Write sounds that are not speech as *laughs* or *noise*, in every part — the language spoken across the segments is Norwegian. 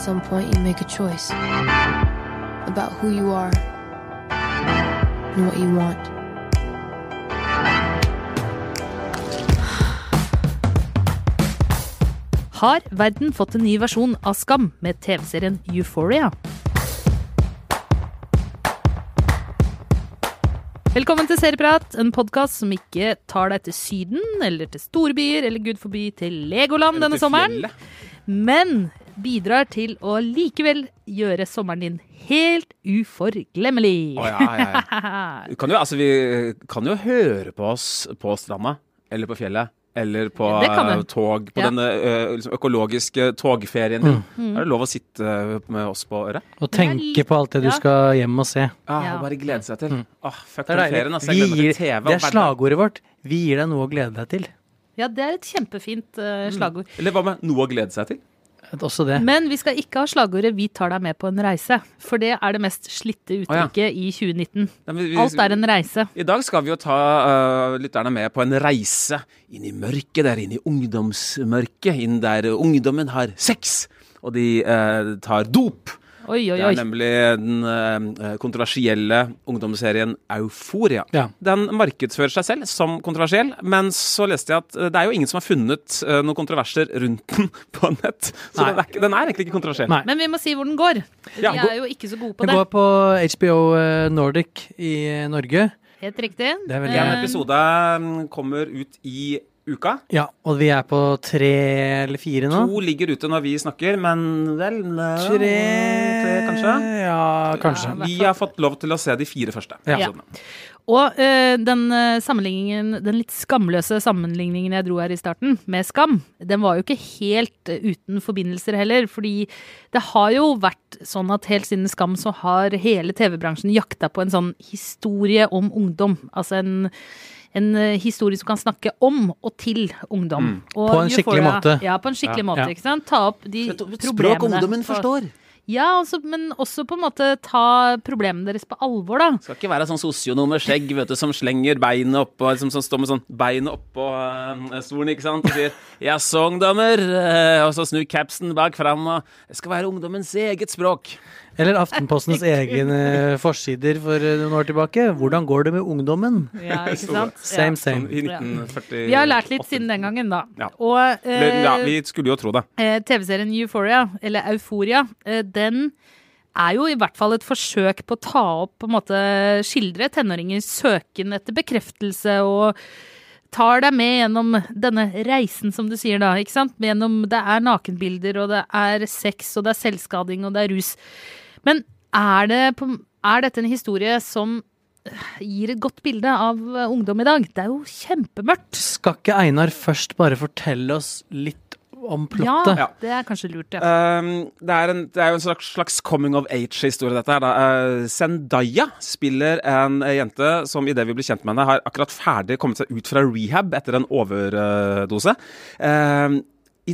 Some point, you make a choice about who you are and what you want. Har verden fått en ny versjon av Skam med TV-serien Euphoria? Velkommen til Serieprat, en podkast som ikke tar deg til Syden eller til storbyer eller gud forby til Legoland denne sommeren, fjellet. men bidrar til å likevel gjøre sommeren din helt uforglemmelig. Oh, ja, ja, ja. *laughs* Kan, jo, altså, vi kan jo høre på oss på stranda, eller på fjellet, eller på eh, tog, på Ja. denne eh, liksom, økologiske togferien din. Er det lov å sitte eh, med oss på øret? Og tenke på alt det du ja. skal hjem og se. Ja, Ja. og Bare glede seg til. Åh, fuck Det er deilig. ferien. Altså, gir, TV. det er slagordet vårt. Vi gir deg noe å glede deg til. Ja, det er et kjempefint uh, slagord. Eller hva med noe å glede seg til? Også det. Men vi skal ikke ha slagordet 'Vi tar deg med på en reise', for det er det mest slitte ja. uttrykket i 2019. Nei, vi- Alt er en reise. I dag skal vi jo ta uh, lytterne med på en reise inn i mørket der, inn i ungdomsmørket. Inn der ungdommen har sex, og de uh, tar dop. Oi, oi, Det er nemlig den øh, kontroversielle ungdomsserien Euforia. Ja. Den markedsfører seg selv som kontroversiell, men så leste jeg at øh, det er jo ingen som har funnet øh, noen kontroverser rundt den *laughs* på nett. Så den er, den er egentlig ikke kontroversiell. Nei. Men vi må si hvor den går. Vi ja, er jo ikke så gode på Det Den går på HBO eh, Nordic i Norge. Helt riktig. Det er veldig En Eh, episode mm, kommer ut i uka. Ja, og vi er på tre eller fire nå. To ligger ute når vi snakker, men vel Tre, tre kanskje? Ja, kanskje. Ja, Vi har fått lov til å se de fire første. Ja. ja. Og eh, den eh, sammenligningen, den litt skamløse sammenligningen jeg dro her i starten, med Skam, den var jo ikke helt eh, uten forbindelser heller. Fordi det har jo vært sånn at helt siden Skam så har hele TV-bransjen jakta på en sånn historie om ungdom. Altså en en eh, historie som kan snakke om og til ungdom. Og På en skikkelig Euphoria- måte. Ja, på en skikkelig måte. Ja. ikke sant? Ta opp de problemene. på- Ja, altså, men også på en måte ta problemene deres på alvor, da. Skal ikke være sånn sosionom med skjegg vet du, som slenger beinet oppå liksom, Som står med sånn beinet oppå uh, stolen, ikke sant, og sier 'jaså, ungdommer', eh, og så snur capsen bak fram, og 'det skal være ungdommens eget språk'. Eller Aftenpostens egne *laughs* forsider for eh, noen år tilbake. Hvordan går det med ungdommen? Ja, ikke sant? Same, same. Sånn i 1948. Vi har lært litt siden den gangen, da. Ja. Og eh, Ja, vi skulle jo tro det. eh, TV-serien Euphoria, eller Euforia, eh, den er jo i hvert fall et forsøk på å ta opp, på en måte skildre tenåringers søken etter bekreftelse og tar deg med gjennom denne reisen, som du sier da, ikke sant? Gjennom, det er nakenbilder, og det er sex, og det er selvskading, og det er rus. Men er, det er dette en historie som gir et godt bilde av eh, ungdom i dag? Det er jo kjempemørkt. Skal ikke Einar først bare fortelle oss litt om plottet? Ja, det er kanskje lurt, ja. Um, det, er en, det er jo en slags, slags coming of age-historie, dette her. da. Uh, Zendaya spiller en eh, jente som idet vi blir kjent med henne, har akkurat ferdig kommet seg ut fra rehab etter en overdose. Um,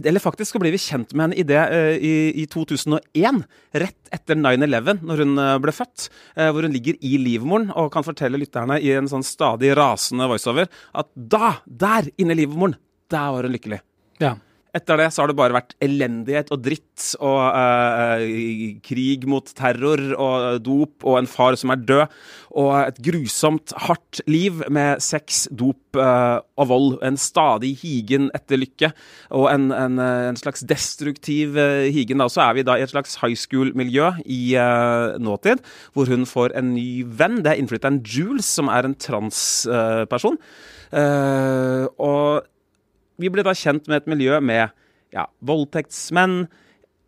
eller faktisk så ble vi kjent med henne i det eh, i, i 2001, rett etter 9-11, når hun eh, ble født. eh, hvor hun ligger i livmoren og kan fortelle lytterne i en sånn stadig rasende voiceover at da, der inne i livmoren, der var hun lykkelig. Ja. Etter det så har det bare vært elendighet og dritt og eh, krig mot terror og dop og en far som er død. Og et grusomt, hardt liv med sex, dop eh, og vold. En stadig higen etter lykke og en, en, eh, en slags destruktiv eh, higen. Så er vi da i et slags high school-miljø i eh, nåtid, hvor hun får en ny venn. Det er innflytteren Jules, som er en transperson. Eh, og vi ble da kjent med et miljø med ja, voldtektsmenn,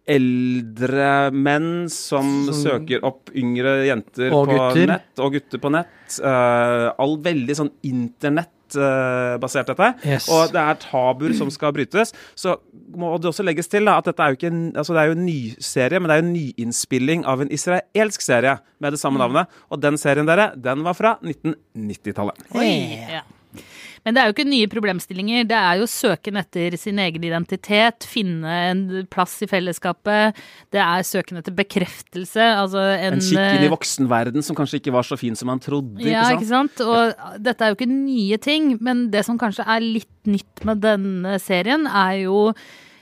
eldre menn som, Som- søker opp yngre jenter på gutter. nett, og gutter på nett. Uh, all veldig sånn internett basert dette. Yes. Og det er tabuer som skal brytes. Så må det også legges til da, at dette er jo ikke en, altså det er jo en ny serie, men det er jo en nyinnspilling av en israelsk serie med det samme navnet. Og den serien, dere, den var fra 1990-tallet. Ja. Men det er jo ikke nye problemstillinger. Det er jo søken etter sin egen identitet, finne en plass i fellesskapet. Det er søken etter bekreftelse. Altså en, En kikk inn i eh, voksenverden som kanskje ikke var så fin som man trodde. Ikke Ja, ikke sant? Og dette er jo ikke nye ting, men det som kanskje er litt nytt med denne serien, er jo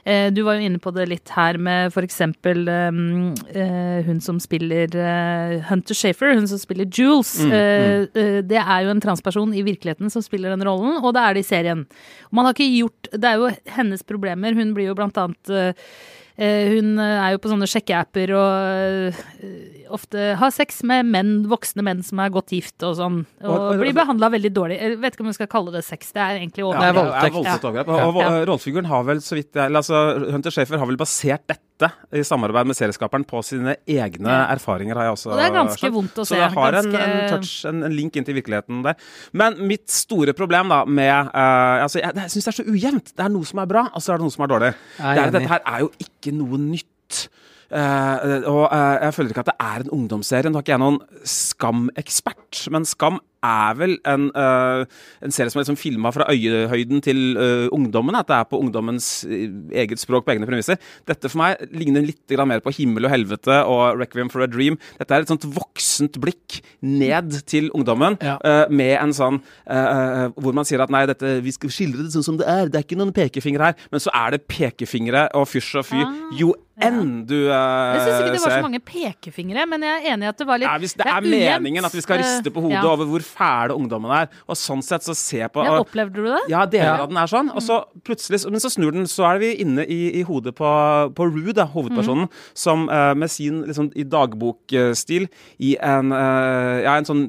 Du var jo inne på det litt her med eksempel um, eh, hun som spiller eh, Hunter Shafer, hun som spiller Jules. Mm, mm. eh, det er jo en transperson i virkeligheten som spiller den rollen, og det er det i serien. Man har ikke gjort Det er jo hennes problemer. Hun blir jo blant annet eh, eh, hun er jo på sånne sjekkeapper og eh, ofte har sex med menn, voksne menn som er godt gift og sånn. Og, Og- blir behandla veldig dårlig. Jeg vet ikke om vi skal kalle det sex, det er egentlig Ja, Det er overgrep. voldtekt. det er voldtekt overgrep. Og, og, Ja. rollefiguren har vel, så vidt jeg altså, Hunter Schafer har vel basert dette i samarbeid med serieskaperen på sine egne Ja. erfaringer, har jeg også Og det er ganske skjønt. vondt å se. Så det har en, Ganske- en touch, en, en link inn til virkeligheten der. Men mitt store problem da med uh, altså, Jeg, jeg syns det er så ujevnt. Det er noe som er bra, og så er det noe som er dårlig. Er Det er, dette her er jo ikke noe nytt. Eh, og uh, jeg føler ikke at det er en ungdomsserie. Nå er ikke jeg noen Skam-ekspert, men Skam er vel en, uh, en serie som er liksom filma fra øyehøyden til uh, ungdommen. At det er på ungdommens eget språk på egne premisser. Dette for meg ligner litt mer på Himmel og helvete og Requiem for a Dream. Dette er et sånt voksent blikk ned til ungdommen, Ja. med en sånn Hvor man sier at nei, dette, vi skal skildre det sånn som det er. Det er ikke noen pekefingre her. Men så er det pekefingre og fysj og fy. Ah, Jo. Enn du eh, Jeg syns ikke det var så mange pekefingre, men jeg er enig i at det var litt Ja, hvis det, er, er meningen at vi skal riste på Eh, hodet ja. over hvor fæle ungdommen er, og sånn sett så se på Ja, opplevde du det? ja, deler Ja. av den er sånn, og så plutselig Men så snur den, så er vi inne i, i hodet på, på Rue, da, hovedpersonen, som uh, med sin liksom i dagbokstil i en uh, Ja, en sånn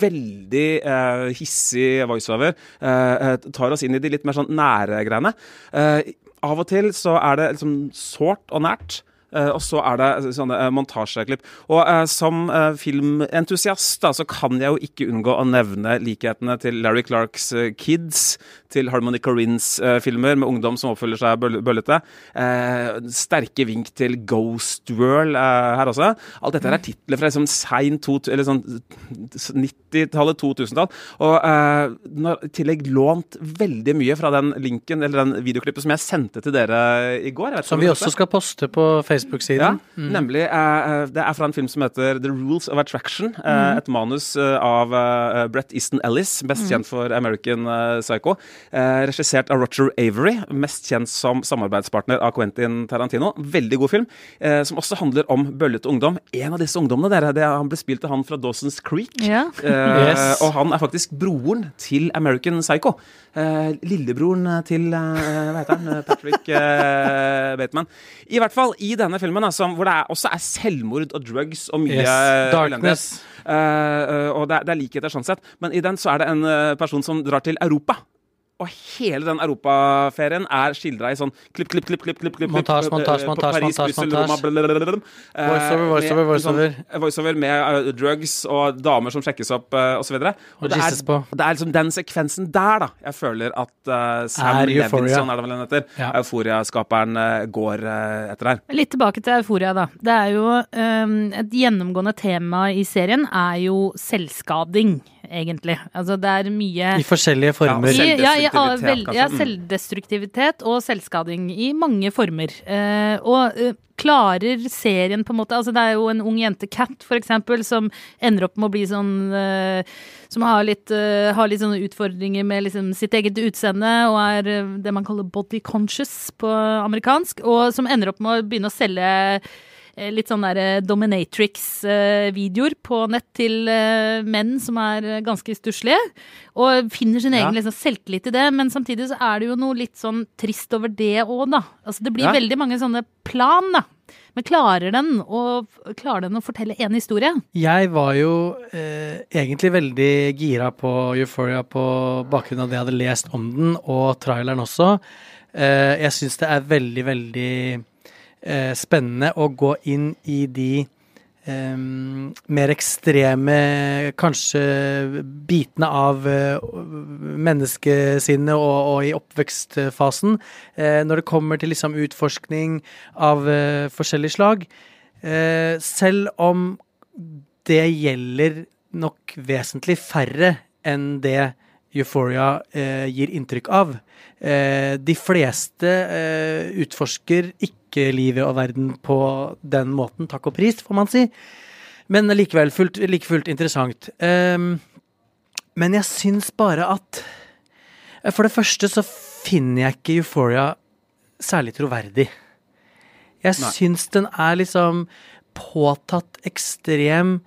veldig eh, hissig voiceover eh, eh, tar oss inn i de litt mer sånn nære greiene. Eh, av og til så er det liksom sårt og nært. Eh, og så er det sånne eh, montasjeklipp. Og eh, som filmentusiast da, så kan jeg jo ikke unngå å nevne likhetene til Larry Clarks Kids, til Harmony Corrines-filmer med ungdom som oppfølger seg bøll bøllete. Sterke vink til Ghost World her også. Alt dette her er titler fra liksom sein eller sånn 90-tallet, 2000-tall. Og i tillegg lånt veldig mye fra den linken, eller den videoklippet som jeg sendte til dere i går. Jeg vet Som om vi også skal poste på Ja, Facebook-siden. nemlig. Uh, det er fra en film som heter The Rules of Attraction. eh, Et manus av Brett Easton Ellis, best kjent for American Psycho. regissert av Roger Avery, mest kjent som samarbeidspartner av Quentin Tarantino. Veldig god film, som også handler om bøllete ungdom. En av disse ungdommene, dere, det, han ble spilt av han fra Dawson's Creek. Eh, Yes. Og han er faktisk broren til American Psycho. Lillebroren til Hva heter han? Patrick Bateman. I hvert fall i denne filmen, altså, hvor det er, også er selvmord og drugs og mye Yes. Darkness. Uh, og det er, det er likheter sånn sett. Men i den så er det en eh, person som drar til Europa. Og hele den europaferien er skildra i sånn klipp, klipp, klipp, klipp, klipp, klipp Montasje, eh, montasje, montasje. Eh, Voiceover, voiceover, med voiceover. Sånn, voiceover med eh, drugs og damer som sjekkes opp uh, osv. Og, Og det er, på. det er liksom den sekvensen der da jeg føler at Sam Er Levinson, er det vel den heter, eh, går etter her. Litt tilbake til Euforia, da. Det er jo um, Et gjennomgående tema i serien er jo selvskading. Egentlig. Altså, det er mye I forskjellige former. Ja, I, ja, i, vel- ja. Mm. selvdestruktivitet og selvskading i mange former. Eh, og eh, klarer serien på en måte Altså det er jo en ung jente, Cat for eksempel, som ender opp med å bli sånn eh, Som har litt, eh, har litt sånne utfordringer med liksom sitt eget utseende og er det man kaller body conscious på amerikansk, og som ender opp med å begynne å selge litt sånn derre dominatrix-videoer på nett til eh, menn som er eh, ganske stusslige. Og finner sin Ja. egen liksom, selvtillit i det, men samtidig så er det jo noe litt sånn trist over det òg, da. Altså det blir Ja. veldig mange sånne plan, da. Men klarer den å, klarer den å fortelle en historie? Jeg var jo eh, egentlig veldig gira på Euphoria på bakgrunn av det jeg hadde lest om den, og traileren også. Eh, jeg syns det er veldig, veldig eh, spennende å gå inn i de eh, mer ekstreme, kanskje bitene av eh, menneskesinnet og, og i oppvekstfasen. Eh, når det kommer til liksom utforskning av eh, forskjellig slag. Selv om det gjelder nok vesentlig færre enn det Euphoria eh, gir inntrykk av. Eh, de fleste eh, utforsker ikke livet og verden på den måten, takk og pris, får man si. Men likevel fullt, like fullt interessant. Ehm, men jeg syns bare at eh, For det første så finner jeg ikke Euphoria særlig troverdig. Jeg Nei. syns den er liksom påtatt ekstrem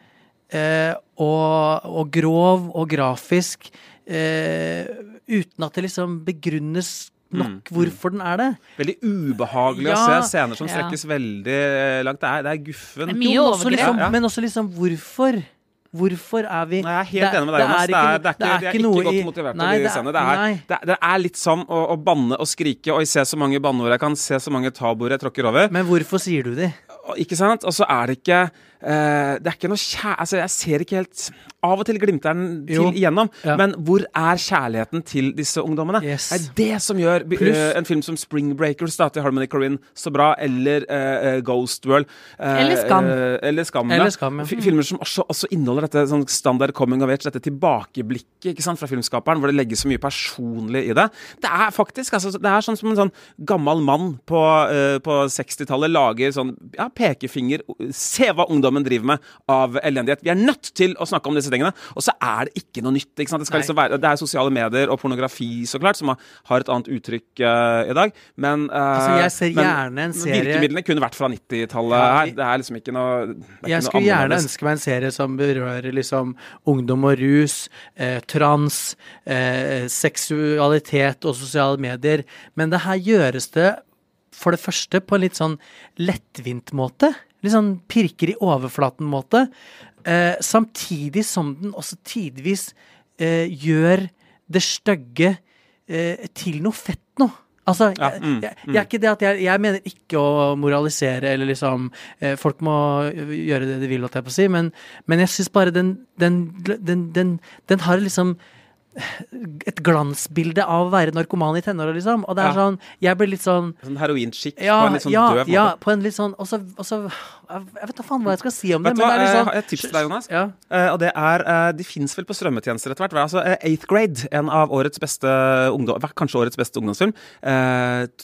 eh, og, og grov og grafisk uten at det liksom begrunnes nok Mm, mm. hvorfor den er det. Veldig ubehagelig å se scener som Ja. strekkes veldig eh, langt. Det er, det er guffen. Det er mye også liksom, Ja, ja. Men også liksom hvorfor? Hvorfor er vi Nei, jeg er helt enig med deg, Jonas. Det er, det er, ikke, det er ikke, noe godt i- motivert Nei, det er- Det er, det, er, er litt som å, å banne og skrike. Oi, se så mange banneord jeg kan, se så mange tabuer jeg tråkker over. Men hvorfor sier du det? Ikke sant? Og så er det ikke eh, Det er ikke noe kjæ... Altså, jeg ser ikke helt Av og til glimter den til Jo. igjennom. Ja. Men hvor er kjærligheten til disse ungdommene? Yes. Det er det som gjør eh, en film som Spring Breakers da, til Harmony Corinne så bra, eller eh, Ghost World. Eller Skam. eller Skam, ja. Eller Skam, ja. Filmer som også, også inneholder dette sånn standard coming of age, dette tilbakeblikket ikke sant, fra filmskaperen, hvor det legges så mye personlig i det. Det er faktisk altså, det er sånn som en sånn gammel mann på, på 60-tallet lager sånn ja, pekefinger Se hva ungdommen driver med av elendighet. Vi er nødt til å snakke om disse tingene. Og så er det ikke noe nytt. Ikke? Det, liksom være, det er sosiale medier og pornografi, så klart, som har, et annet uttrykk uh, i dag. Men, uh, Altså, jeg ser gjerne en serie- Virkemidlene kunne vært fra 90-tallet her. Det er liksom ikke noe Jeg skulle gjerne ønske meg en serie som berører liksom ungdom og rus, eh, trans, eh, seksualitet og sosiale medier. Men det her gjøres det for det første på en litt sånn lettvint måte. Litt sånn pirker i overflaten-måte. Eh, samtidig som den også tidvis eh, gjør det stygge eh, til noe fett nå. Altså, Ja, mm, jeg, jeg er ikke det at jeg, jeg mener ikke å moralisere eller liksom eh, Folk må gjøre det de vil, holdt jeg på å si, men, men jeg syns bare den den, den, den den har liksom et glansbilde av å være narkoman i tenåra, liksom. Og det er Ja. sånn Jeg blir litt sånn Sånn heroinskikk ja, på en litt sånn ja, døv måte. ja, på en litt sånn og så- Jeg vet da faen hva jeg skal si om det, Vet men hva, det er jeg liksom har et tips til deg, Jonas. Ja. Uh, og det er uh, De fins vel på strømmetjenester etter hvert. Altså, uh, Eighth Grade, en av årets beste ungdom, kanskje årets beste ungdomsfilm,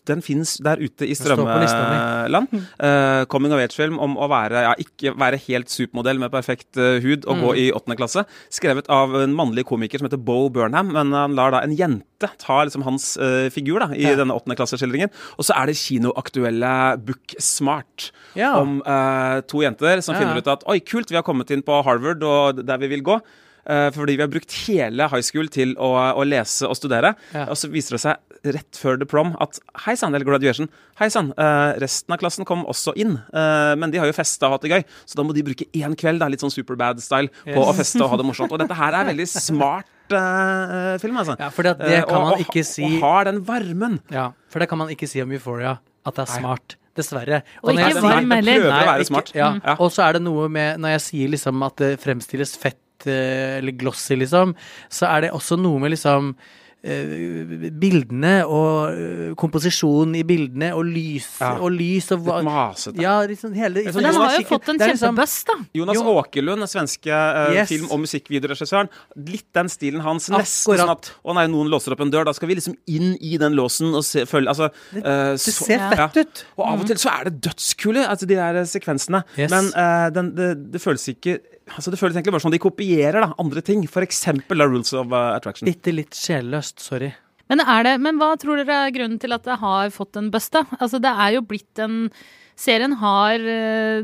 den fins der ute i strømmeland. Eh, coming of age-film om å være, ja, ikke være helt supermodell med perfekt hud og Mm. gå i åttende klasse. Skrevet av en mannlig komiker som heter Bo Burnham, men han lar da en jente ta liksom hans uh, figur da, i Ja. denne åttendeklasseskildringen. Og så er det kinoaktuelle Book Smart Ja. om uh, to jenter som Ja, finner ut at oi, kult, vi har kommet inn på Harvard og der vi vil gå. Eh, fordi vi har brukt hele high school til å, å lese og studere. Og så viser det seg rett før the prom at hei sann, eller graduation, hei sann, uh, resten av klassen kom også inn. Uh, men de har jo festa og hatt det gøy, så da må de bruke én kveld, da, litt sånn Superbad-style, på Yes. å feste og ha det morsomt. Og dette her er veldig *laughs* smart film, altså. Ja, for det, Eh, det kan og- man og- ikke si Og har den varmen. Ja, for det kan man ikke si om Euphoria, at det er Nei. smart. Dessverre. Og og ikke varm den heller. prøver å være smart. Ja. Mm. Og så er det noe med Når jeg sier liksom at det fremstilles fett eh, eller glossy, liksom, så er det også noe med liksom eh, bildene og eh, komposisjonen i bildene og lys Ja. og lys og hva Litt masete. Ja, liksom hele Men den har jo fått en det er liksom- kjempebuzz, da. Jonas Jo. Åkerlund, den svenske uh, Yes. film- og musikkvideoregissøren. Litt den stilen hans. Nesten sånn at å nei, noen låser opp en dør, da skal vi liksom inn i den låsen og se, følge Altså Det- eh, Det så- ser Ja. fett ut. Og av og til så er det dødskule, altså de der sekvensene. Yes. Men uh, den, det, det føles ikke Altså Det føles egentlig bare som de kopierer da, andre ting. For eksempel Rules of eh, Attraction. Bitte litt sjelløst, sorry. Men, er det, men hva tror dere er grunnen til at det har fått en bust? da? Altså, det er jo blitt en Serien har eh,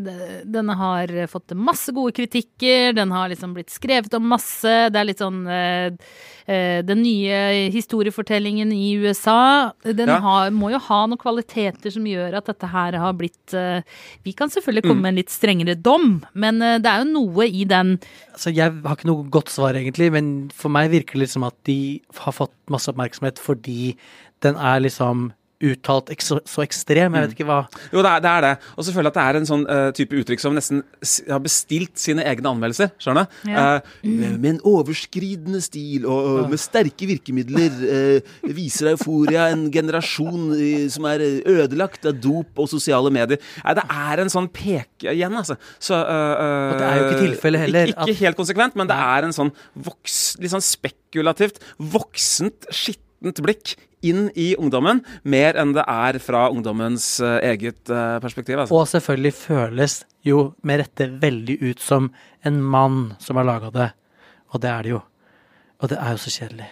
Denne har fått masse gode kritikker, den har liksom blitt skrevet om masse. Det er litt sånn eh, eh, Den nye historiefortellingen i USA, den Ja. har, må jo ha noen kvaliteter som gjør at dette her har blitt Vi kan selvfølgelig komme med en litt strengere dom, men det er jo noe i den Altså, jeg har ikke noe godt svar, egentlig, men for meg virker det litt som at de har fått masse oppmerksomhet fordi den er liksom uttalt ek så, ekstrem. Jeg vet ikke hva Jo, det er det. Er det. Og så føler jeg at det er en sånn uh, type uttrykk som nesten s- har bestilt sine egne anmeldelser. Skjønner du? Ja. Uh, med, med en overskridende stil og, og med sterke virkemidler uh, viser Euforia en generasjon eh, som er eh, ødelagt av dop og sosiale medier. Nei, det er en sånn peke igjen, altså. Så, eh, Og det er jo ikke tilfellet heller, Ikke, ikke helt konsekvent, men det er en sånn voks, litt sånn spekulativt, voksent, skittent blikk inn i ungdommen, mer enn det er fra ungdommens eh, eget eh, perspektiv. Altså. Og selvfølgelig føles jo med rette veldig ut som en mann som har laga det. Og det er det jo. Og det er jo så kjedelig.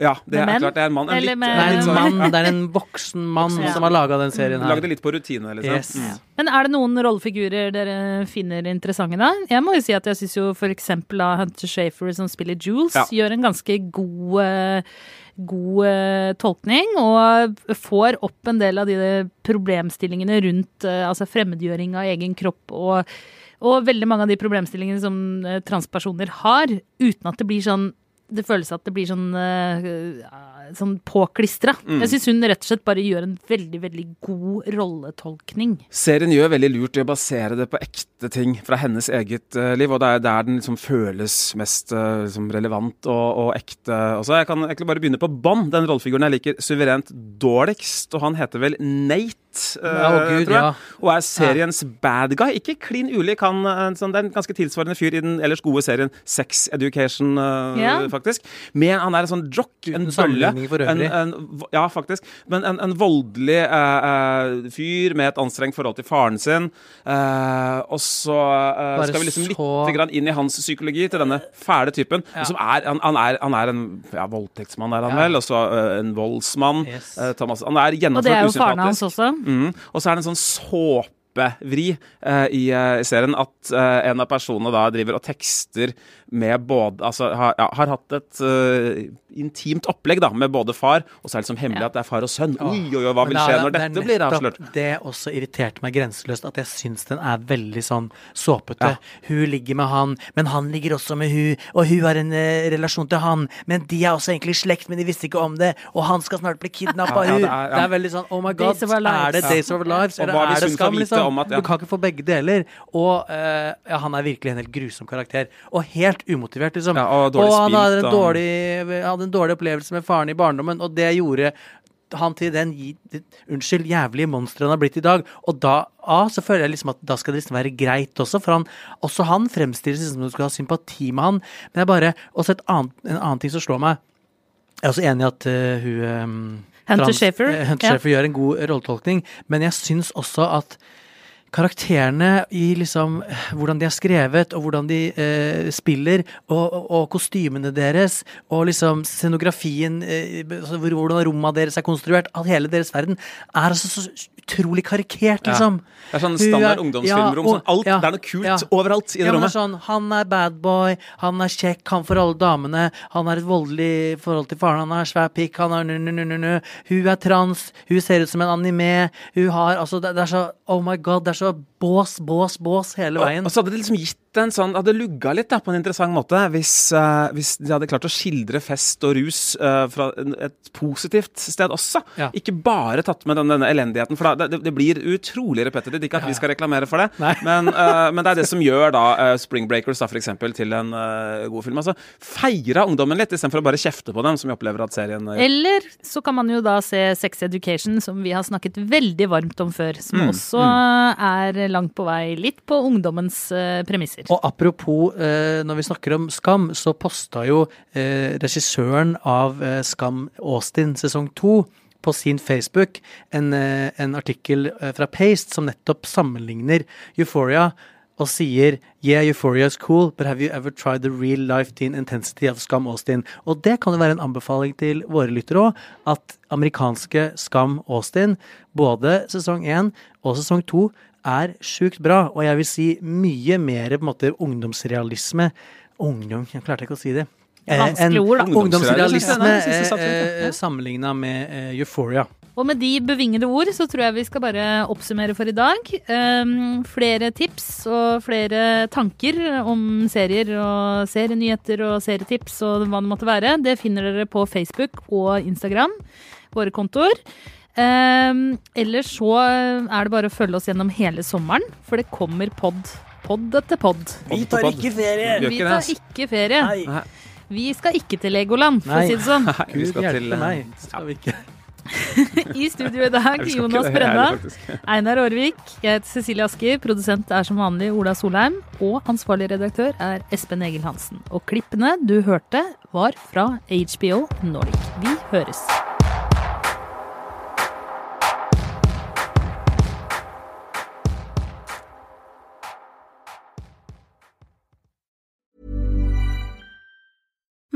Ja, det er klart. Det er en mann. En litt, med- Det er litt en sånn- mann, det er en *laughs* voksen mann Ja. som har laga den serien Lagde her. litt på rutine, liksom. Yes. Mm. Men er det noen rollefigurer dere finner interessante da? Jeg må jo si at jeg syns jo for eksempel da Hunter Shafer som spiller Jules, Ja. gjør en ganske god eh, God eh, tolkning, og får opp en del av de problemstillingene rundt eh, altså fremmedgjøring av egen kropp og, og veldig mange av de problemstillingene som eh, transpersoner har, uten at det blir sånn det føles at det blir sånn, eh, sånn påklistra. Mm. Jeg syns hun rett og slett bare gjør en veldig, veldig god rolletolkning. Serien gjør veldig lurt i å basere det på ekte ting fra hennes eget uh, liv, og det er der den liksom føles mest uh, liksom relevant og, og ekte. Også. Jeg kan egentlig bare begynne på bånn. Den rollefiguren jeg liker suverent dårligst, og han heter vel Nate. Uh, Ja, å Gud, tror jeg. ja. Og er seriens bad guy. Ikke klin ulik, han sånn, det er en ganske tilsvarende fyr i den ellers gode serien Sex Education, Ja. faktisk. Men han er en sånn jock, en bølle. Sammenligning for øvrig. en, en, ja, faktisk. Men en, en voldelig eh, eh, fyr med et anstrengt forhold til faren sin. Eh, og så eh, skal vi liksom så- litt grann inn i hans psykologi til denne fæle typen. Ja. Som er, han, han, er, han er en ja, voldtektsmann, er han Ja. vel. Og så eh, en voldsmann. Yes. Eh, Thomas. Han er Og det er gjennomført jo faren hans også. Mm. Og så er det en sånn såpevri eh, i eh, serien at eh, en av personene da driver og tekster med både Altså har, ja, har hatt et eh, intimt opplegg da med både far, og så er det liksom hemmelig Ja. at det er far og sønn. Oi, oi, oi, hva vil det skje når det dette blir avslørt? Det også irriterte meg grenseløst, at jeg syns den er veldig sånn såpete. Ja. Hun ligger med han, men han ligger også med hun, og hun har en eh, relasjon til han, men de er også egentlig i slekt, men de visste ikke om det, og han skal snart bli kidnappa av Ja, ja, hun. det er- ja. Det er veldig sånn oh my god, er det Days of Our Lives, eller hva er det Skam, vite liksom? om at- ja. Du kan ikke få begge deler. Og uh, ja, han er virkelig en helt grusom karakter, og helt umotivert, liksom. Ja, og dårlig han hadde en og- dårlig, hadde en dårlig opplevelse med faren i barndommen, og det gjorde han til den unnskyld, jævlige monsteret han har blitt i dag. Og da ah, så føler jeg liksom at da skal det liksom være greit også, for han, også han fremstilles som om du skal ha sympati med han. Men jeg bare, også et annet, en annen ting som slår meg. Jeg er også enig i at uh, hun um, Hunter Schafer, Hunter ja. Gjør en god rolletolkning, men jeg syns også at karakterene i liksom hvordan de er skrevet, og hvordan de eh, spiller, og, og, og kostymene deres, og liksom scenografien, eh, altså hvordan rommene deres er konstruert, at hele deres verden er altså så utrolig karikert, Ja. liksom. Det er sånn standard ungdomsfilmrom. ja, sånn alt, ja, det er noe kult ja. overalt i det Ja, rommet. sånn, han er bad boy, han er kjekk, han får alle damene, han har et voldelig forhold til faren, han har svær pikk, han har nu-nu-nu-nu, hun er trans, hun ser ut som en anime, hun har, altså, det, det er så, oh my god, det er så så bås, bås, bås hele veien. Og, og så hadde det liksom gitt en sånn Hadde lugga litt da, på en interessant måte hvis, uh, hvis de hadde klart å skildre fest og rus uh, fra et positivt sted også. Ja. Ikke bare tatt med denne, denne elendigheten. For da, det, det, blir utrolig repetitivt. Ikke at vi skal reklamere for det, men, uh, men, det er det som gjør da Spring Breakers da, for eksempel, til en god film. Altså feira ungdommen litt, istedenfor å bare kjefte på dem, som vi opplever at serien gjør. Eller så kan man jo da se Sex Education, som vi har snakket veldig varmt om før. Som mm, også mm. er langt på vei litt på ungdommens premisser. Og apropos, eh, når vi snakker om Skam, så posta jo eh, regissøren av eh, Skam Austin sesong to på sin Facebook en, en artikkel fra Paste som nettopp sammenligner Euphoria og sier Yeah, Euphoria is cool, but have you ever tried the real life teen intensity of Skam Austin? Og det kan jo være en anbefaling til våre lyttere òg, at amerikanske Skam Austin, både sesong én og sesong to, er sjukt bra. Og jeg vil si mye mer på en måte ungdomsrealisme Ungdom, jeg klarte ikke å si det. Eh, en ord, da. Ungdomsrealisme eh, eh, sammenligna med eh, Euphoria. Og med de bevingede ord så tror jeg vi skal bare oppsummere for i dag. Um, flere tips og flere tanker om serier og serienyheter og serietips og hva det måtte være, det finner dere på Facebook og Instagram, våre kontoer. Um, ellers så er det bare å følge oss gjennom hele sommeren, for det kommer pod. Pod etter pod. Vi tar ikke ferie! Vi tar ikke ferie. Nei. Vi skal ikke til Legoland, for å si det sånn. *laughs* Nei, vi skal til eh, meg. Skal vi ikke. *laughs* I studio i dag, Jonas Brenna, *laughs* Einar Aarvik, jeg heter Cecilie Asker, produsent er som vanlig Ola Solheim, og ansvarlig redaktør er Espen Egil Hansen. Og klippene du hørte, var fra HBO Nordic. Vi høres.